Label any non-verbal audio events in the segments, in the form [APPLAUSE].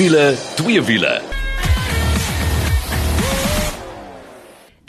wiele, twee wiele.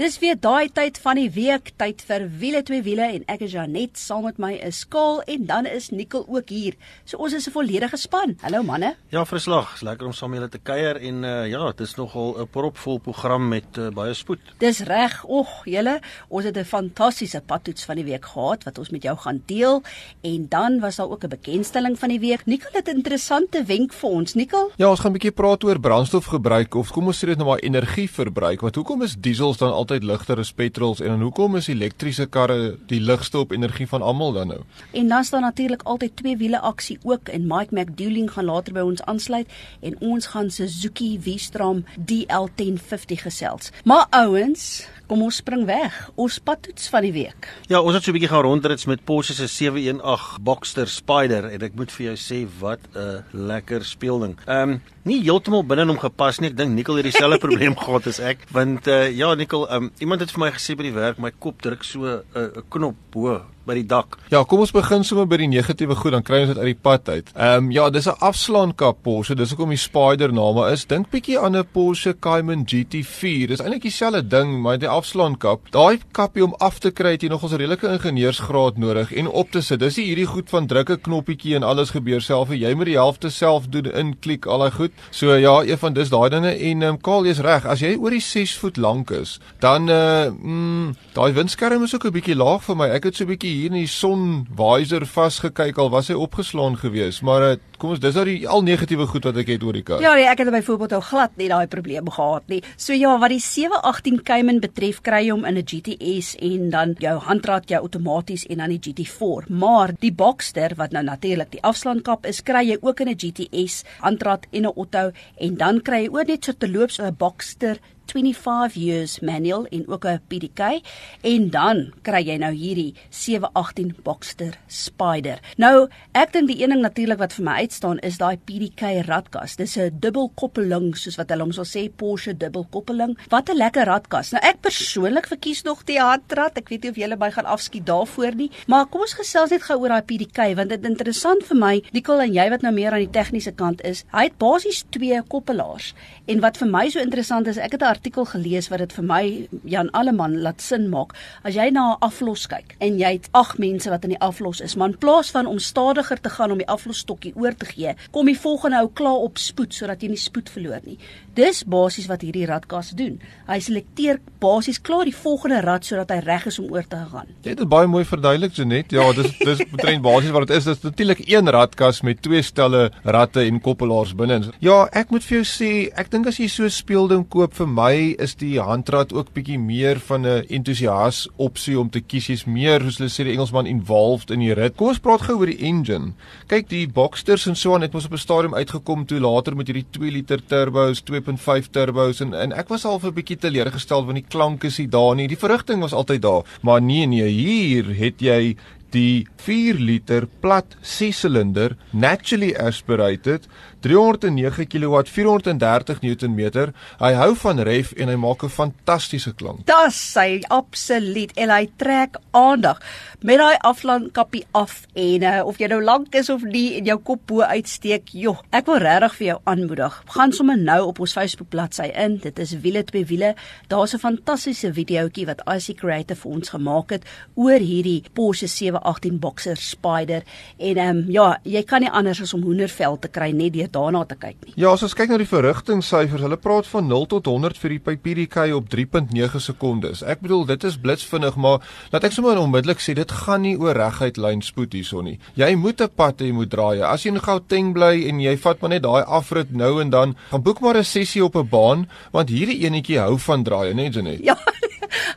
Dis weer daai tyd van die week, tyd vir wiele twee wiele en ek is Janet saam met my is Skaal en dan is Nikkel ook hier. So ons is 'n volledige span. Hallo manne. Ja, verslag. Is lekker om saam met julle te kuier en uh, ja, dit is nogal 'n propvol program met uh, baie spoed. Dis reg. Och, julle, ons het 'n fantastiese padtoets van die week gehad wat ons met jou gaan deel en dan was daar ook 'n bekendstelling van die week. Nikkel het 'n interessante wenk vir ons. Nikkel? Ja, ons gaan 'n bietjie praat oor brandstofgebruik of kom ons sê dit nou maar energieverbruik. Want hoekom is diesels dan altyd altyd ligter as petrols en dan hoekom is elektriese karre die ligste op energie van almal dan nou? En dan staan natuurlik altyd twee wiele aksie ook en Mike McDouling gaan later by ons aansluit en ons gaan Suzuki V-Strom DL1050 gesels. Maar ouens, kom ons spring weg. Ons padtoets van die week. Ja, ons het so 'n bietjie gaan rondrits met Porsche se 718 Boxster Spider en ek moet vir jou sê wat 'n lekker speelding. Ehm um, nie heeltemal binne hom gepas nie. Ek dink Nicole het dieselfde [LAUGHS] probleem gehad as ek, want uh, ja, Nicole, um, iemand het vir my gesê by die werk my kop druk so 'n uh, knop bo by die dak. Ja, kom ons begin sommer by die negatiewe goed, dan kry ons dit uit die pad uit. Ehm um, ja, dis 'n afslaankap Porsche, dis hoekom die Spider name is. Dink bietjie aan 'n Porsche Cayman GT4. Dis eintlik dieselfde ding, maar die afslaankap. Daai kappie om af te kry het jy nog 'n redelike ingenieursgraad nodig en op te sit. Dis hierdie goed van druk 'n knoppietjie en alles gebeur self. Jy moet die helfte self doen, inklik al daai goed. So ja, een van dis daai dinge en ehm um, Kaal is reg. As jy oor die 6 voet lank is, dan uh mm, daai windskerm is ook 'n bietjie laag vir my. Ek het so 'n bietjie hier in die sonvisor vasgekyk al was hy opgeslaan geweest, maar uh, kom ons dis nou die al negatiewe goed wat ek het oor die kar. Ja, nee, ek het byvoorbeeld ou glad nie daai probleem gehad nie. So ja, wat die 718 Cayman betref, kry jy hom in 'n GTS en dan jou handrat jy outomaties en dan die GT4. Maar die Boxster wat nou natuurlik die afslaankap is, kry jy ook in 'n GTS, handrat en 'n Otto en dan kry jy ook net so te loop so 'n Boxster 25 years manual en ook 'n PDK en dan kry jy nou hierdie 718 Boxster Spider. Nou, ek dink die een ding natuurlik wat vir my uitstaan is daai PDK radkas. Dis 'n dubbelkoppeling soos wat hulle hom sal sê Porsche dubbelkoppeling. Wat 'n lekker radkas. Nou ek persoonlik verkies nog die handrat. Ek weet nie of julle my gaan afskiet daarvoor nie, maar kom ons gesels net gou oor daai PDK want dit interessant vir my, Nicole en jy wat nou meer aan die tegniese kant is. Hy het basies twee koppelaars. En wat vir my so interessant is, ek het 'n artikel gelees wat dit vir my Jan Alleman laat sin maak. As jy na 'n aflos kyk en jy het 8 mense wat in die aflos is, maar in plaas van om stadiger te gaan om die aflosstokkie oor te gee, kom die volgende ou klaar op spoed sodat jy nie spoed verloor nie. Dis basies wat hierdie radkas doen. Hy selekteer basies klaar die volgende rad sodat hy reg is om oor te gaan. Jy het dit baie mooi verduidelik Jenet. Ja, dis dis [LAUGHS] betref basies wat dit is. Dit is natuurlik een radkas met twee stelle ratte en koppelaars binne. Ja, ek moet vir jou sê, ek dink as jy so speelding koop vir my is die handrat ook bietjie meer van 'n entoesias opsie om te kies. Jy's meer, soos hulle sê die Engelsman involved in die rit. Kom ons praat gou oor die engine. Kyk, die Boxsters en so aan het mos op 'n stadium uitgekom toe later met hierdie 2 liter turbos, 2.5 turbos en en ek was al 'n bietjie teleurgesteld want die klank is nie daar nie. Die verrigting was altyd daar, maar nee nee, hier het jy die 4 liter plat 6 silinder naturally aspirated 309 kW 430 Nm. Hy hou van ref en hy maak 'n fantastiese klank. Das sy absoluut en hy trek aandag met daai aflandkappie af en uh, of jy nou lank is of nie en jou kop bo uitsteek. Joh, ek wil regtig vir jou aanmoedig. Gaan sommer nou op ons Facebook bladsy in. Dit is wiele twee wiele. Daar's 'n fantastiese videoetjie wat IC Creative vir ons gemaak het oor hierdie Porsche 718 Boxer Spider en ehm um, ja, jy kan nie anders as om hoendervel te kry net deur daarna te kyk nie. Ja, as ons kyk na die verrigtingsyfers, hulle praat van 0 tot 100 vir die PDK op 3.9 sekondes. Ek bedoel, dit is blitsvinnig, maar laat ek sommer onmiddellik sê dit gaan nie oor reguit lyn spoed hierson nie. Jy moet 'n pad hê, jy moet draai. As jy in Gauteng bly en jy vat maar net daai afrit nou en dan, gaan boek maar 'n sessie op 'n baan, want hierdie enetjie hou van draai, net so net. Ja.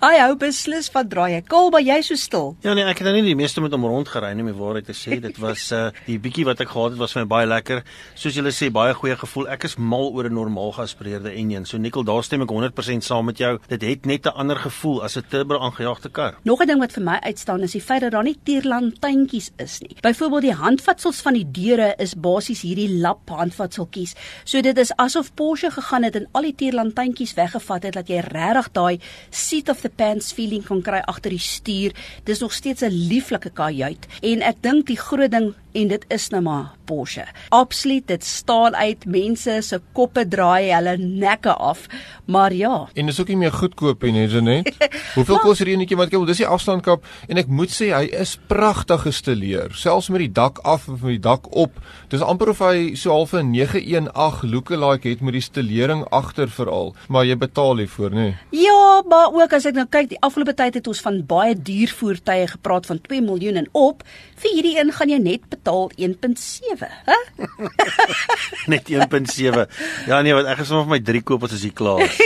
Hy hou beslis van draai. Kolba, jy so stil. Ja nee, ek het nou nie die meeste met hom rondgery nie, om die waarheid te sê. Dit was uh die bietjie wat ek gehad het was vir my baie lekker. Soos julle sê, baie goeie gevoel. Ek is mal oor 'n normaal geaspireerde enjin. So Nikkel, daar stem ek 100% saam met jou. Dit het net 'n ander gevoel as 'n turbo aangejaagde kar. Nog 'n ding wat vir my uitstaan is die feit dat daar nie tierlantuintjies is nie. Byvoorbeeld die handvatsels van die deure is basies hierdie lap handvatseltjies. So dit is asof Porsche gegaan het en al die tierlantuintjies weggevat het dat jy regtig daai seat of the pants feeling kan kry agter die stuur. Dis nog steeds 'n lieflike kajuit en ek dink die groot ding en dit is nou maar Porsche. Absoluut, dit staan uit. Mense se koppe draai hulle nekke af. Maar ja. En dis ook nie meer goedkoop nie, is dit net? [LAUGHS] Hoeveel kos hierdie enetjie wat ek wil? Dis die afstandkap en ek moet sê hy is pragtig gestileer, selfs met die dak af of met die dak op. Dis amper of hy so half 'n 918 lookalike het met die stilering agter veral, maar jy betaal hiervoor, nê? Ja, maar ook as ek nou kyk, die afgelope tyd het ons van baie duur voertuie gepraat van 2 miljoen en op. Vir hierdie een gaan jy net betaal 1.7, hè? [LAUGHS] net 1.7. Ja nee, wat ek is sommer vir my 3 koop as jy klaar [LAUGHS] is.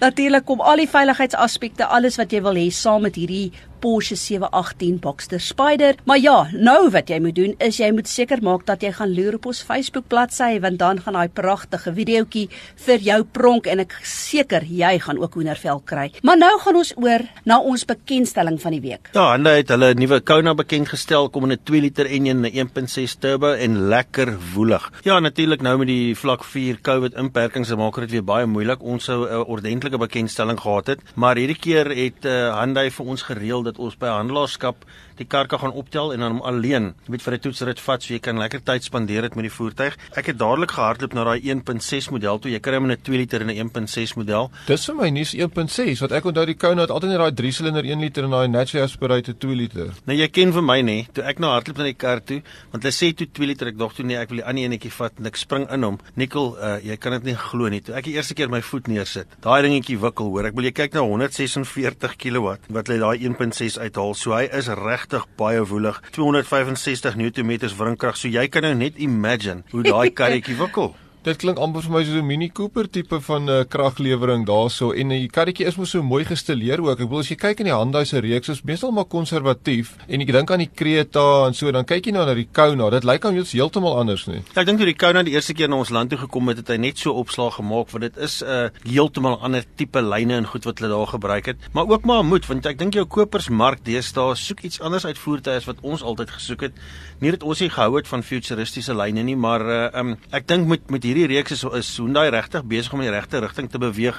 Natuurlik kom al die veiligheidsaspekte, alles wat jy wil hê saam met hierdie Porsche 718 Boxster Spider. Maar ja, nou wat jy moet doen is jy moet seker maak dat jy gaan loer op ons Facebook bladsy want dan gaan daai pragtige videoetjie vir jou pronk en ek seker jy gaan ook hoendervel kry. Maar nou gaan ons oor na ons bekendstelling van die week. Ja, hulle het hulle nuwe Kona bekend gestel kom in 'n 2 liter enjin en 'n 1.6 turbo en lekker woelig. Ja, natuurlik nou met die vlak 4 COVID inperkings maak dit weer baie moeilik. Ons sou 'n ordentlike bekendstelling gehad het, maar hierdie keer het uh, Hyundai vir ons gereël dat ons by handelaarskap die kar kan gaan optel en dan hom alleen, jy weet vir 'n toetsrit vat so jy kan lekker tyd spandeer dit met die voertuig. Ek het dadelik gehardloop na daai 1.6 model toe. Jy kry hom in 'n 2 liter en 'n 1.6 model. Dis vir my nuus 1.6 wat ek onthou die Kona het altyd net daai 3 silinder 1 liter en daai naturally aspirated 2 liter. Nou jy ken vir my nê, toe ek nou hardloop na die kar toe, want hulle sê toe 2 liter, ek dog toe nee, ek wil die ander enetjie vat en ek spring in hom. Nikkel, uh, jy kan dit nie glo nie. Toe ek die eerste keer my voet neersit, daai dingetjie wikkel, hoor. Ek wil jy kyk na 146 kW wat hulle daai 1.6 uithaal. So hy is regtig baie woelig. 265 Nm wrinkrag. So jy kan nou net imagine hoe daai karretjie wikkel. Dit klink amper vir my soos 'n Mini Cooper tipe van 'n uh, kraglewering daarso en die karretjie is mos so mooi gestileer ook. Ek bedoel as jy kyk in die Hyundai se reeks is meestal maar konservatief en ek dink aan die Creta en so dan kyk jy nou na die Kona. Dit lyk jou heeltemal anders nie. Ja, ek dink toe die Kona die eerste keer na ons land toe gekom het, het hy net so opslag gemaak want dit is 'n uh, heeltemal ander tipe lyne en goed wat hulle daar gebruik het. Maar ook maar moed want ek dink jou kopersmark deesdae soek iets anders uit voertuie as wat ons altyd gesoek het. Nie dat ons nie gehou het van futuristiese lyne nie, maar uh, um, ek dink met met hierdie reeks is is Hyundai regtig besig om in die regte rigting te beweeg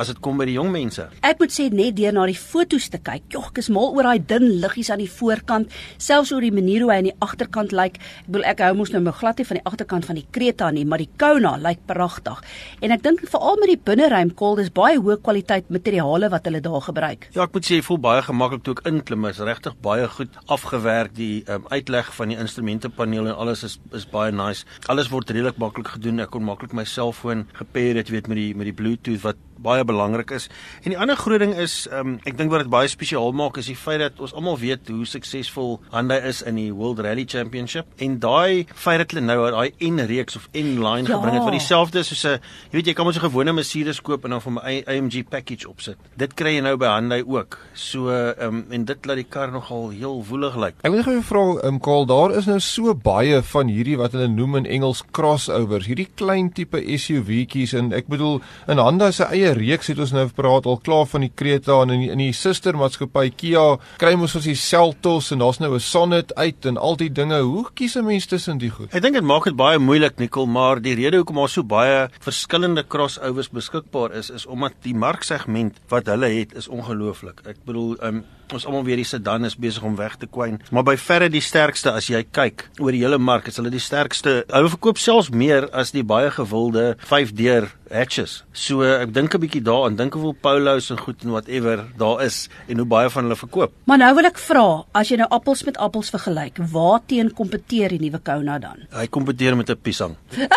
as dit kom by die jong mense. Ek moet sê net deur na die foto's te kyk, jogg, ek is mal oor daai dun liggies aan die voorkant, selfs oor die manier hoe hy aan die agterkant lyk. Ek bedoel ek hou mos nou my glad nie van die agterkant van die Creta nie, maar die Kona lyk pragtig. En ek dink veral met die binneruim kol, dis baie hoë kwaliteit materiale wat hulle daar gebruik. Ja, ek moet sê jy voel baie gemaklik toe ek inklim, is regtig baie goed afgewerk die um, uitleg van die instrumentepaneel en alles is is baie nice. Alles word redelik maklik gedoen. Ek kon maklik my selfoon gepair het weet met die met die Bluetooth wat baie belangrik is. En die ander groot ding is, um, ek dink wat dit baie spesiaal maak is die feit dat ons almal weet hoe suksesvol Hyundai is in die World Rally Championship en daai feit dat hulle nou daai N-reeks of N-line ja. gebring het wat dieselfde is soos 'n jy weet jy kan mos 'n gewone Mercedes koop en dan van 'n AMG package opsit. Dit kry jy nou by Hyundai ook. So um, en dit laat die kar nogal heel woelig lyk. Ek wil gou vra, um, Karl, daar is nou so baie van hierdie wat hulle noem in Engels crossovers, hierdie klein tipe SUV'tjies en ek bedoel in Hyundai se eie reeks het ons nou praat al klaar van die Creta en in die, in die sustermaatskappy Kia kry ons ons die Seltos en daar's nou 'n Sonet uit en al die dinge. Hoe kies 'n mens tussen die goed? Ek dink dit maak dit baie moeilik Nicole, maar die rede hoekom daar so baie verskillende crossovers beskikbaar is is omdat die marksegment wat hulle het is ongelooflik. Ek bedoel, um, ons almal weet die sedan is besig om weg te kwyn, maar by verre die sterkste as jy kyk oor die hele mark, is hulle die sterkste. Hulle verkoop selfs meer as die baie gewilde 5-deur hatches. So ek dink 'n bietjie daaraan, dink hoeveel Polos en goed en whatever daar is en hoe baie van hulle verkoop. Maar nou wil ek vra, as jy nou appels met appels vergelyk, waar teen kompeteer die nuwe Kona dan? Hy kompeteer met 'n Pisang. [LAUGHS]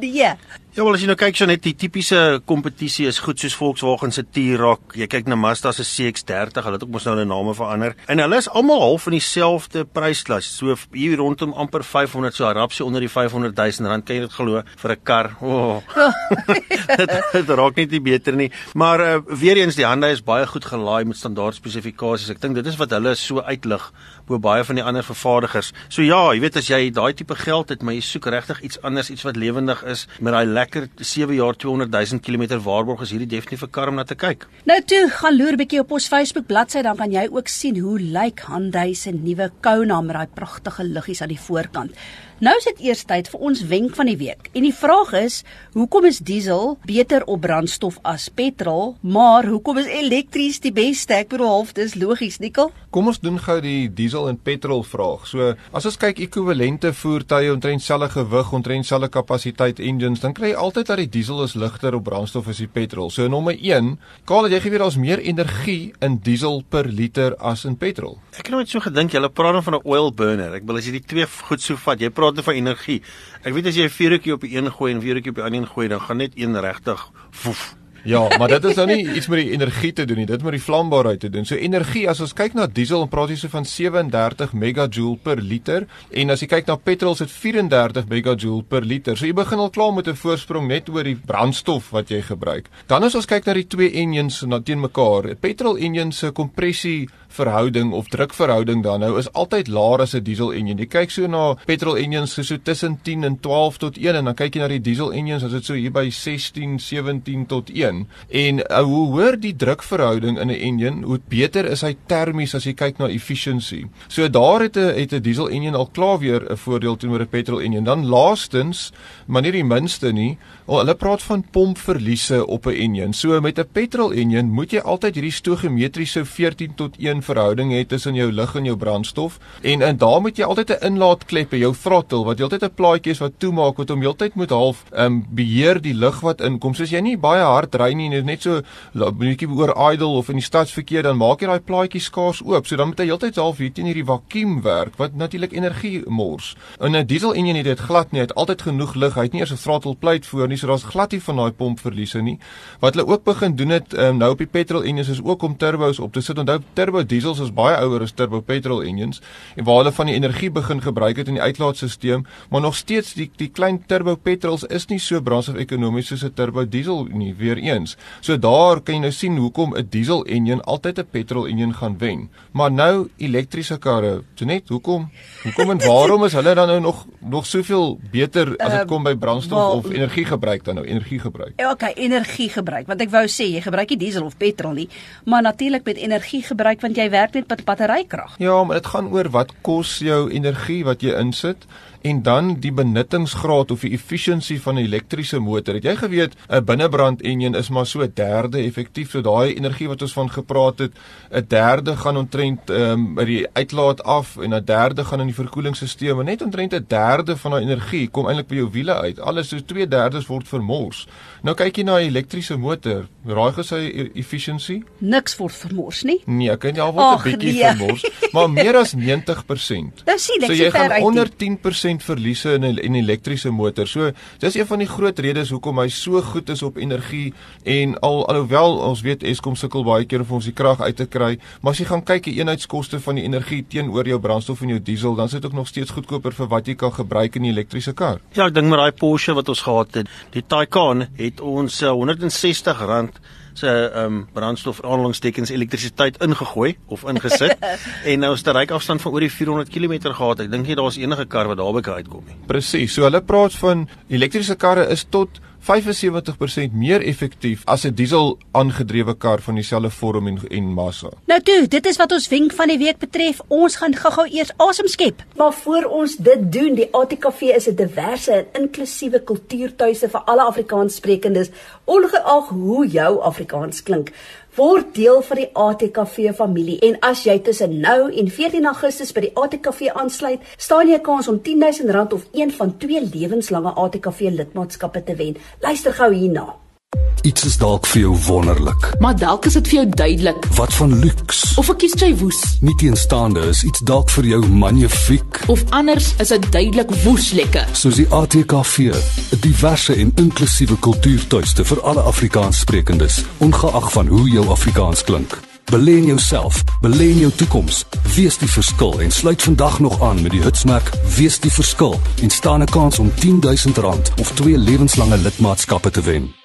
Nee. Ja, wel as jy nou kyk so net die tipiese kompetisie is goed soos Volkswagen se T-Roc. Jy kyk na Mazda se CX-30, hulle het ook mos nou hulle name verander. En hulle is almal half in dieselfde prysklas. So hier rondom amper 500 so rapsie onder die 500 000 rand kan jy dit glo vir 'n kar. Oh. [LAUGHS] dit, dit raak net nie beter nie. Maar uh, weer eens die Hyundai is baie goed gelaai met standaard spesifikasies. Ek dink dit is wat hulle so uitlig bo baie van die ander vervaardigers. So ja, jy weet as jy daai tipe geld het, maar jy soek regtig iets anders, iets wat lewendig is met daai lekker 7 jaar 200 000 km waarborg is hierdie definitief 'n kar om na te kyk. Nou toe, gaan loer bietjie op ons Facebook bladsy dan kan jy ook sien hoe lyk Hyundai se nuwe Kona met daai pragtige liggies aan die voorkant. Nou is dit eers tyd vir ons wenk van die week. En die vraag is, hoekom is diesel beter op brandstof as petrol, maar hoekom is elektries die beste? Ek bedoel half dis logies, Nikkel. Kom ons doen gou die diesel en petrol vraag. So, as ons kyk ekwivalente voertuie omtrent selfde gewig, omtrent selfde kapasiteit engines, dan kry jy altyd dat die diesel is ligter op brandstof as die petrol. So nommer 1, Karl, jy geweet daar's meer energie in diesel per liter as in petrol. Ek het nooit so gedink jy praat dan van 'n oil burner. Ek wil as jy die twee goed so vat, jy praat net van energie. Ek weet as jy 'n vuurtjie op die een gooi en vuurtjie op die ander gooi, dan gaan net een regtig woef. Ja, maar dit is nou nie iets met die energie te doen nie, dit met die vlambaarheid te doen. So energie, as ons kyk na diesel, dan praat jy so van 37 megajoule per liter en as jy kyk na petrol, is dit 34 megajoule per liter. So jy begin al klaar met 'n voorsprong net oor die brandstof wat jy gebruik. Dan as ons kyk na die twee engines na teen mekaar, petrol engine se kompressie verhouding of drukverhouding dan nou is altyd laer as 'n diesel enjin. Jy kyk so na petrol engines so tussen 10 en 12 tot 1 en dan kyk jy na die diesel engines as dit so hier by 16, 17 tot 1. En uh, hoe hoër die drukverhouding in 'n engine, hoe beter is hy termies as jy kyk na efficiency. So daar het 'n het 'n diesel engine al klaar weer 'n voordeel teenoor 'n petrol engine. Dan laastens, maar nie die minste nie, hulle praat van pompverliese op 'n engine. So met 'n petrol engine moet jy altyd hierdie stoigemetriese 14 tot 1 verhouding het tussen jou lug en jou brandstof en en daar moet jy altyd 'n inlaatklep hê, jou throttle wat jy altyd 'n plaatjie is wat toemaak wat om heeltyd moet half ehm um, beheer die lug wat inkom. Soos jy nie baie hard ry nie, net so 'n bietjie oor idle of in die stadsverkeer dan maak jy daai plaatjie skaars oop. So dan moet hy heeltyd half hier teen hierdie vakuum werk wat natuurlik energie mors. In 'n diesel enjin het dit glad nie, hy het altyd genoeg lug. Hy het nie eers 'n throttle plate voor nie, so daar's glad nie van daai pompverliese nie. Wat hulle ook begin doen het um, nou op die petrol enjins is ook om turbos op te sit. Onthou turbo diesels is baie ouer as turbo petrol engines en waar hulle van die energie begin gebruik het in die uitlaatstelsel, maar nog steeds die die klein turbo petrols is nie so brandstof-ekonomies soos 'n turbo diesel nie weer eens. So daar kan jy nou sien hoekom 'n diesel engine altyd 'n petrol engine gaan wen. Maar nou elektriese karre, so net hoekom? Hoekom en waarom is hulle dan nou nog nog soveel beter as dit uh, kom by brandstof well, of energiegebruik dan nou energiegebruik? Ja, okay, energiegebruik. Want ek wou sê jy gebruik nie diesel of petrol nie, maar natuurlik met energiegebruik want jy werk net met batterykrag. Ja, maar dit gaan oor wat kos jou energie wat jy insit en dan die benuttingsgraad of die efficiency van 'n elektriese motor. Het jy geweet 'n binnebrand enjin is maar so 'n derde effektief. So daai energie wat ons van gepraat het, 'n derde gaan ontrent ehm um, by die uitlaat af en 'n derde gaan in die verkoelingsstelsel. Net ontrent 'n derde van daai energie kom eintlik by jou wiele uit. Alles so 2/3 word vermors. Nou kyk jy na 'n elektriese motor, raai e-, efficiency? Niks word vermors nie. Nee, ek kan al word 'n bietjie nee. vermors, maar meer as [LAUGHS] 90%. Nou sien ek so jy gaan onder 10% 10% verliese in in elektriese motor. So dis een van die groot redes hoekom hy so goed is op energie en al alhoewel ons weet Eskom sukkel baie keer om ons die krag uit te kry, maar as jy gaan kyk die eenheidskoste van die energie teenoor jou brandstof en jou diesel, dan is dit ook nog steeds goedkoper vir wat jy kan gebruik in 'n elektriese kar. Ja, ek dink met daai Porsche wat ons gehad het, die Taycan het ons 160 eh, rand se ehm um, brandstof aanlandingstekens elektrisiteit ingegooi of ingesit [LAUGHS] en nou is dit 'n ryk afstand van oor die 400 km gehad. Ek dink nie daar's enige kar wat daarby kan uitkom nie. Presies. So hulle praat van elektriese karre is tot 75% meer effektief as 'n diesel aangedrewe kar van dieselfde vorm en, en massa. Nou toe, dit is wat ons wenk van die week betref. Ons gaan gou-gou eers asem skep. Maar voor ons dit doen, die ATKV is 'n diverse en inklusiewe kultuurtuiste vir alle Afrikaanssprekendes, ongeag hoe jou Afrikaans klink word deel van die ATKV familie en as jy tussen nou en 14 Augustus by die ATKV aansluit, staan jy 'n kans om R10000 of een van twee lewenslange ATKV lidmaatskappe te wen. Luister gou hierna. Iets is dalk vir jou wonderlik. Maar dalk is dit vir jou duidelik. Wat van luks? Of ek kies jy woes. Nie teenstaande is iets dalk vir jou magnifiek. Of anders is dit duidelik woes lekker. Soos die ATKV, 'n diverse en inklusiewe kultuurtuiste vir alle Afrikaanssprekendes, ongeag van hoe jou Afrikaans klink. Belê in jouself, belê in jou toekoms. Wees die verskil en sluit vandag nog aan met die hitsmerk Wees die verskil en staan 'n kans om R10000 of twee lewenslange lidmaatskappe te wen.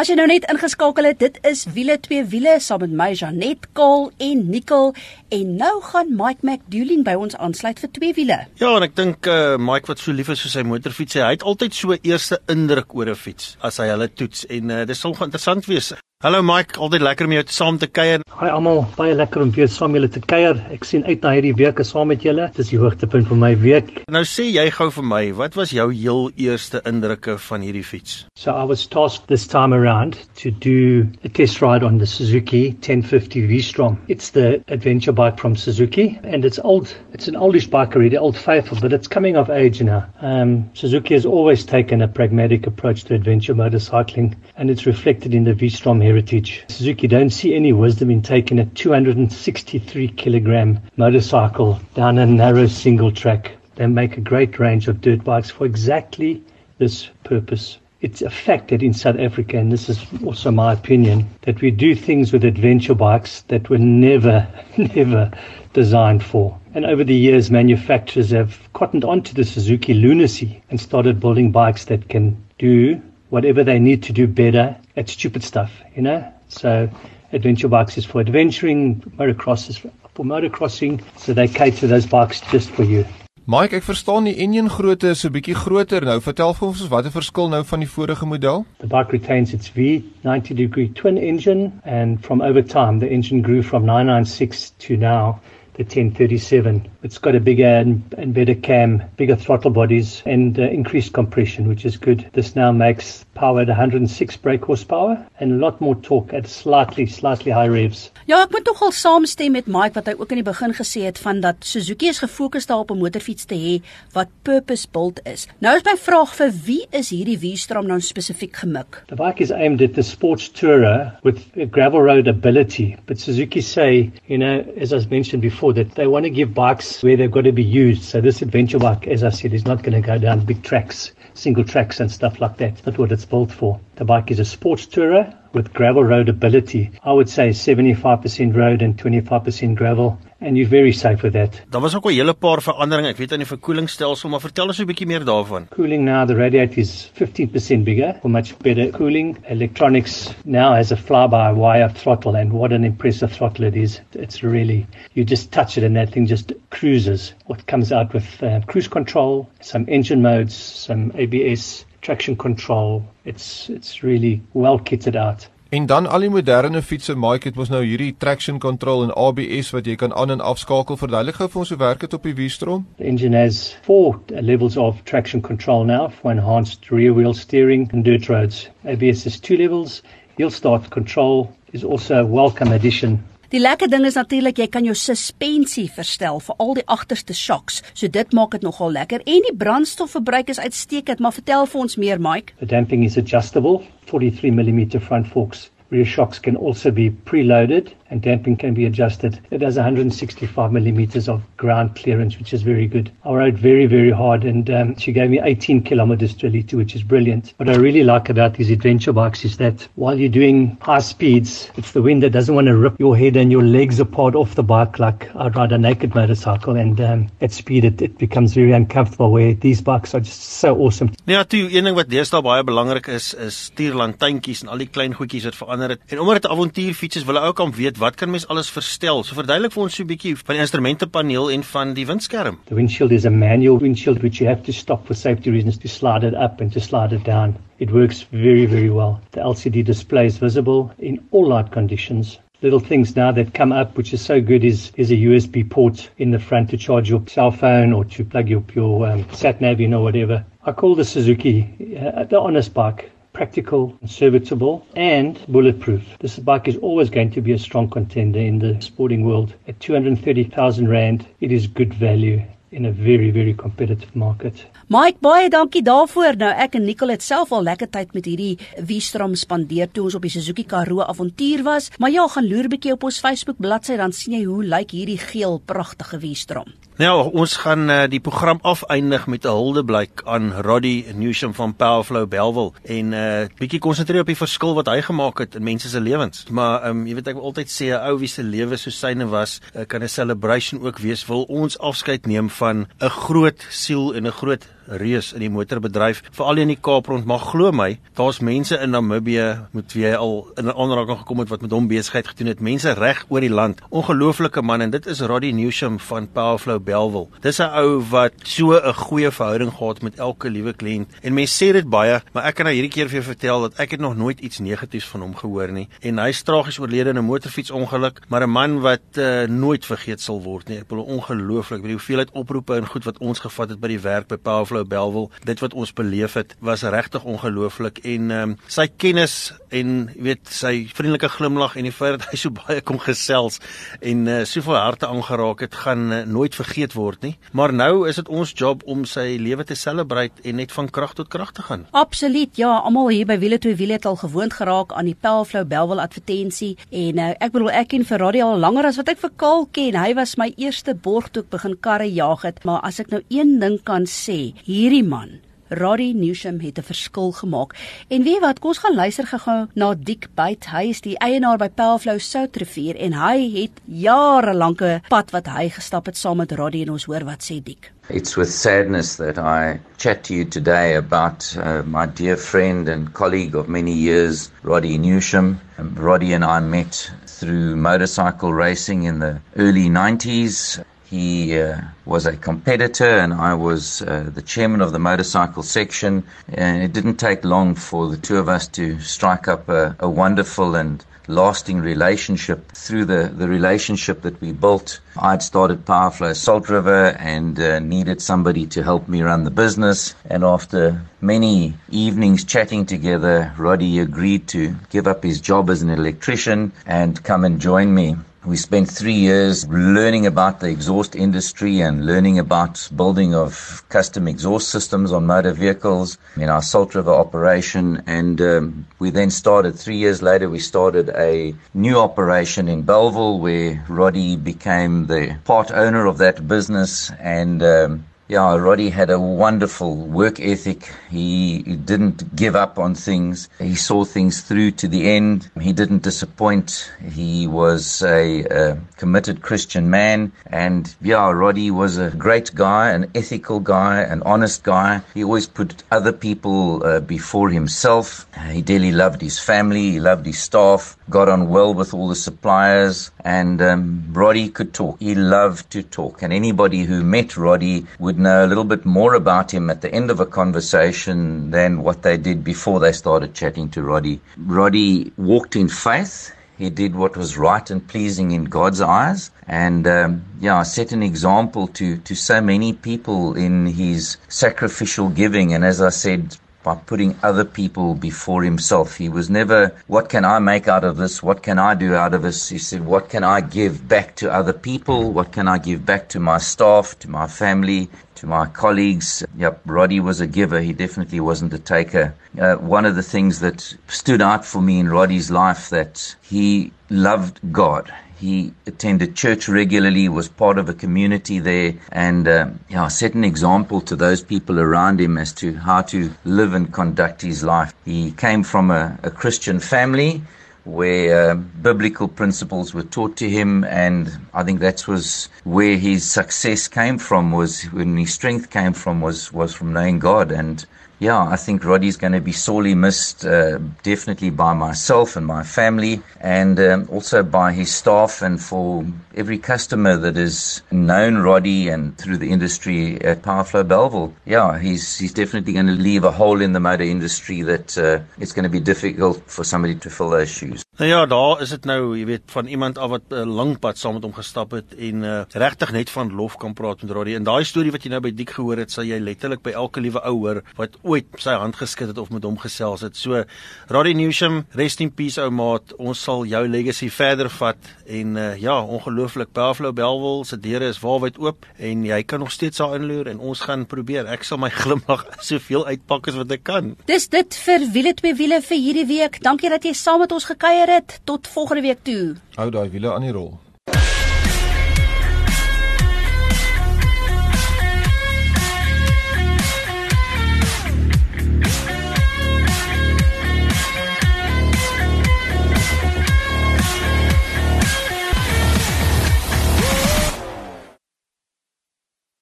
As jy nou net ingeskakel het, dit is wiele twee wiele saam met my Janet Kaal en Nicole. En nou gaan Mike McDouling by ons aansluit vir twee wiele. Ja, en ek dink uh Mike wat so lief is vir sy motorfiets, hy het altyd so eerste indruk oor 'n fiets as hy hulle toets. En uh, dit sal interessant wees Hallo Mike, altyd lekker om jou saam te kuier. Hi almal, baie lekker om weer saam julle te kuier. Ek sien uit na hierdie week saam met julle. Dit is die hoogtepunt van my week. Nou sê jy gou vir my, wat was jou heel eerste indrukke van hierdie fiets? So I was tasked this time around to do a test ride on the Suzuki 1050 V-Strom. It's the adventure bike from Suzuki and it's old. It's an oldish bike already, old faithful, but it's coming of age now. Um, Suzuki has always taken a pragmatic approach to adventure motorcycling and it's reflected in the V-Strom heritage. Suzuki don't see any wisdom in taking a 263 kilogram motorcycle down a narrow single track. They make a great range of dirt bikes for exactly this purpose. It's a fact that in South Africa, and this is also my opinion, that we do things with adventure bikes that were never, [LAUGHS] never designed for. And over the years, manufacturers have cottoned onto the Suzuki lunacy and started building bikes that can do whatever they need to do better at stupid stuff, you know? So adventure bikes is for adventuring, motocross is for, for motocrossing, so they cater those bikes just for you. Mike, ek verstaan die engine grootte is 'n bietjie groter nou. Vertel vir ons wat 'n verskil nou van die vorige model? The bike retains its V90 degree twin engine and from over time the engine grew from 996 to now the 1037. It's got a bigger and, and better cam, bigger throttle bodies, and uh, increased compression, which is good. This now makes power at 106 brake horsepower and a lot more torque at slightly, slightly high revs. Ja, ek moet nogal saamstem met Mike wat hy ook in die begin gesê het van dat Suzuki is gefokus daarop om 'n motorfiets te hê wat purpose built is. Nou is my vraag vir wie is hierdie V-strom nou spesifiek gemik? The bike is aimed at the sports tourer with gravel road ability, but Suzuki say, you know, as I mentioned before, that they want to give bikes where they've got to be used. So this adventure bike, as I said, is not going to go down big tracks, single tracks and stuff like that. That's not what it's built for. The bike is a sports tourer with gravel road ability. I would say 75% road and 25% gravel. And you're very safe with that. Daar was ook 'n hele paar veranderinge. Ek weet aan die verkoelingsstelsel, maar vertel ons 'n bietjie meer daarvan. Cooling now, the radiator is 15% bigger for much better cooling. Electronics now has a fly-by-wire throttle, and what an impressive throttle it is. It's really, you just touch it and that thing just cruises. What comes out with uh, cruise control, some engine modes, some ABS, traction control. It's, it's really well kitted out. En dan al die moderne fietsse, Mike, het mos nou hierdie traction control en ABS wat jy kan aan en afskakel. Verduidelik gou vir ons hoe werk dit op die V-strom? The engine has four levels of traction control now for enhanced rear wheel steering and dirt roads. ABS is two levels. Hill start control is also a welcome addition. Die lekker ding is natuurlik jy kan jou suspensie verstel vir al die agterste shocks. So dit maak dit nogal lekker en die brandstofverbruik is uitstekend, maar vertel vir ons meer Mike. The damping is adjustable, 43 millimeter front forks. Rear shocks can also be preloaded and damping can be adjusted. It has 165 millimeters of ground clearance, which is very good. I rode very, very hard and um, she gave me 18 kilometers to Elite, which is brilliant. What I really like about these adventure bikes is that while you're doing high speeds, it's the wind that doesn't want to rip your head and your legs apart off the bike like I'd ride a naked motorcycle. And um, at speed, it, it becomes very uncomfortable where these bikes are just so awesome. Ja, toe een ding wat deesdae baie belangrik is, is stuurlantuintjies en al die klein goedjies wat verander het. En omdat dit avontuurfiets is, wil ou kan weet wat kan mens alles verstel? So verduidelik vir ons so 'n bietjie van die instrumentepaneel en van die windskerm. The windshield is a manual windshield which you have to stop for safety reasons to slide it up and to slide it down. It works very, very well. The LCD display is visible in all light conditions. Little things now that come up, which is so good, is is a USB port in the front to charge your cell phone or to plug your your um, sat nav in or whatever. I call the Suzuki uh, the honest bike practical, serviceable, and bulletproof. This bike is always going to be a strong contender in the sporting world. At 230,000 Rand, it is good value in a very, very competitive market. Mike, baie dankie daarvoor. Nou ek en Nicole het self al lekker tyd met hierdie V-strom spandeer toe ons op die Suzuki Karoo avontuur was. Maar ja, gaan loer bietjie op ons Facebook bladsy dan sien jy hoe lyk hierdie geel pragtige V-strom. Nou, ons gaan uh, die program afeindig met 'n huldeblyk aan Roddy Newsham van Powerflow Belwel en 'n uh, bietjie konsentreer op die verskil wat hy gemaak het in mense se lewens. Maar ehm um, jy weet ek wil altyd sê 'n ou wie se lewe so syne was, uh, kan 'n celebration ook wees. Wil ons afskeid neem van 'n groot siel en 'n groot reus in die motorbedryf, veral in die Kaap rond, maar glo my, daar's mense in Namibië met wie al in aanraking gekom het wat met hom besigheid gedoen het. Mense reg oor die land. Ongelooflike man en dit is Roddy Newsham van Powerflow Belwel. Dis 'n ou wat so 'n goeie verhouding gehad met elke liewe kliënt. En mense sê dit baie, maar ek kan nou hierdie keer vir jou vertel dat ek het nog nooit iets negatiefs van hom gehoor nie. En hy is tragies oorlede in 'n motorfietsongeluk, maar 'n man wat uh, nooit vergeet sal word nie. Ek bedoel ongelooflik, die hoeveelheid oproepe en goed wat ons gevat het by die werk by Powerflow Belwel, dit wat ons beleef het, was regtig ongelooflik en um, sy kennis en jy weet sy vriendelike glimlag en die feit dat hy so baie kom gesels en uh, soveel harte aangeraak het, gaan uh, nooit vergeet word nie. Maar nou is dit ons job om sy lewe te celebrate en net van krag tot krag te gaan. Absoluut. Ja, almal hier by Wiele twee Wiele het al gewoond geraak aan die Pelflow Belwel advertensie en uh, ek bedoel ek ken Ferrari al langer as wat ek vir Kaal ken. Hy was my eerste borg toe ek begin karre jag het, maar as ek nou een ding kan sê, hierdie man Roddy Newsham het 'n verskil gemaak. En weet wat, kom ons gaan luister gou na Dick Byt. Hy is die eienaar by Pelflow Soutrivier en hy het jare lank 'n pad wat hy gestap het saam met Roddy en ons hoor wat sê Dick. It's with sadness that I chat to you today about uh, my dear friend and colleague of many years, Roddy Newsham. Um, Roddy and I met through motorcycle racing in the early 90s. He uh, was a competitor, and I was uh, the chairman of the motorcycle section. And it didn't take long for the two of us to strike up a, a wonderful and lasting relationship. Through the, the relationship that we built, I'd started Powerflow Salt River and uh, needed somebody to help me run the business. And after many evenings chatting together, Roddy agreed to give up his job as an electrician and come and join me. We spent three years learning about the exhaust industry and learning about building of custom exhaust systems on motor vehicles in our Salt River operation. And um, we then started, three years later, we started a new operation in Belleville where Roddy became the part owner of that business. And um, yeah, Roddy had a wonderful work ethic. He, didn't give up on things. He saw things through to the end. He didn't disappoint. He was a, a committed Christian man. And yeah, Roddy was a great guy, an ethical guy, an honest guy. He always put other people uh, before himself. He dearly loved his family. He loved his staff. Got on well with all the suppliers. And um, Roddy could talk. He loved to talk. And anybody who met Roddy would know a little bit more about him at the end of a conversation than what they did before they started chatting to Roddy. Roddy walked in faith. He did what was right and pleasing in God's eyes, and um, yeah, set an example to to so many people in his sacrificial giving. And as I said, by putting other people before himself. He was never, what can I make out of this? What can I do out of this? He said, what can I give back to other people? What can I give back to my staff, to my family, to my colleagues? Yep, Roddy was a giver. He definitely wasn't a taker. Uh, one of the things that stood out for me in Roddy's life that he loved God. He attended church regularly, was part of a community there, and uh, set an example to those people around him as to how to live and conduct his life. He came from a, a Christian family where uh, biblical principles were taught to him, and I think that was where his success came from. Was when his strength came from was was from knowing God and yeah, I think Roddy's going to be sorely missed, uh, definitely by myself and my family, and um, also by his staff, and for every customer that has known Roddy and through the industry at Powerflow Belleville. Yeah, he's he's definitely going to leave a hole in the motor industry that uh, it's going to be difficult for somebody to fill those shoes. Nou ja, daar is dit nou, jy weet, van iemand af wat 'n uh, lang pad saam met hom gestap het en uh, regtig net van lof kan praat met Roddy. En daai storie wat jy nou by Diek gehoor het, sal jy letterlik by elke liewe ou hoor wat ooit sy hand geskit het of met hom gesels het. So Roddy Newsham, rest in peace ou maat. Ons sal jou legacy verder vat en uh, ja, ongelooflik Buffalo Bellville se deure is waarwyd oop en jy kan nog steeds daar inloer en ons gaan probeer. Ek sal my [LAUGHS] glimlag soveel uitpak as wat ek kan. Dis dit vir wiele twee wiele vir hierdie week. Dankie dat jy saam met ons gekuier het. Tot volgende week toe. Hou daai wiele aan die rol.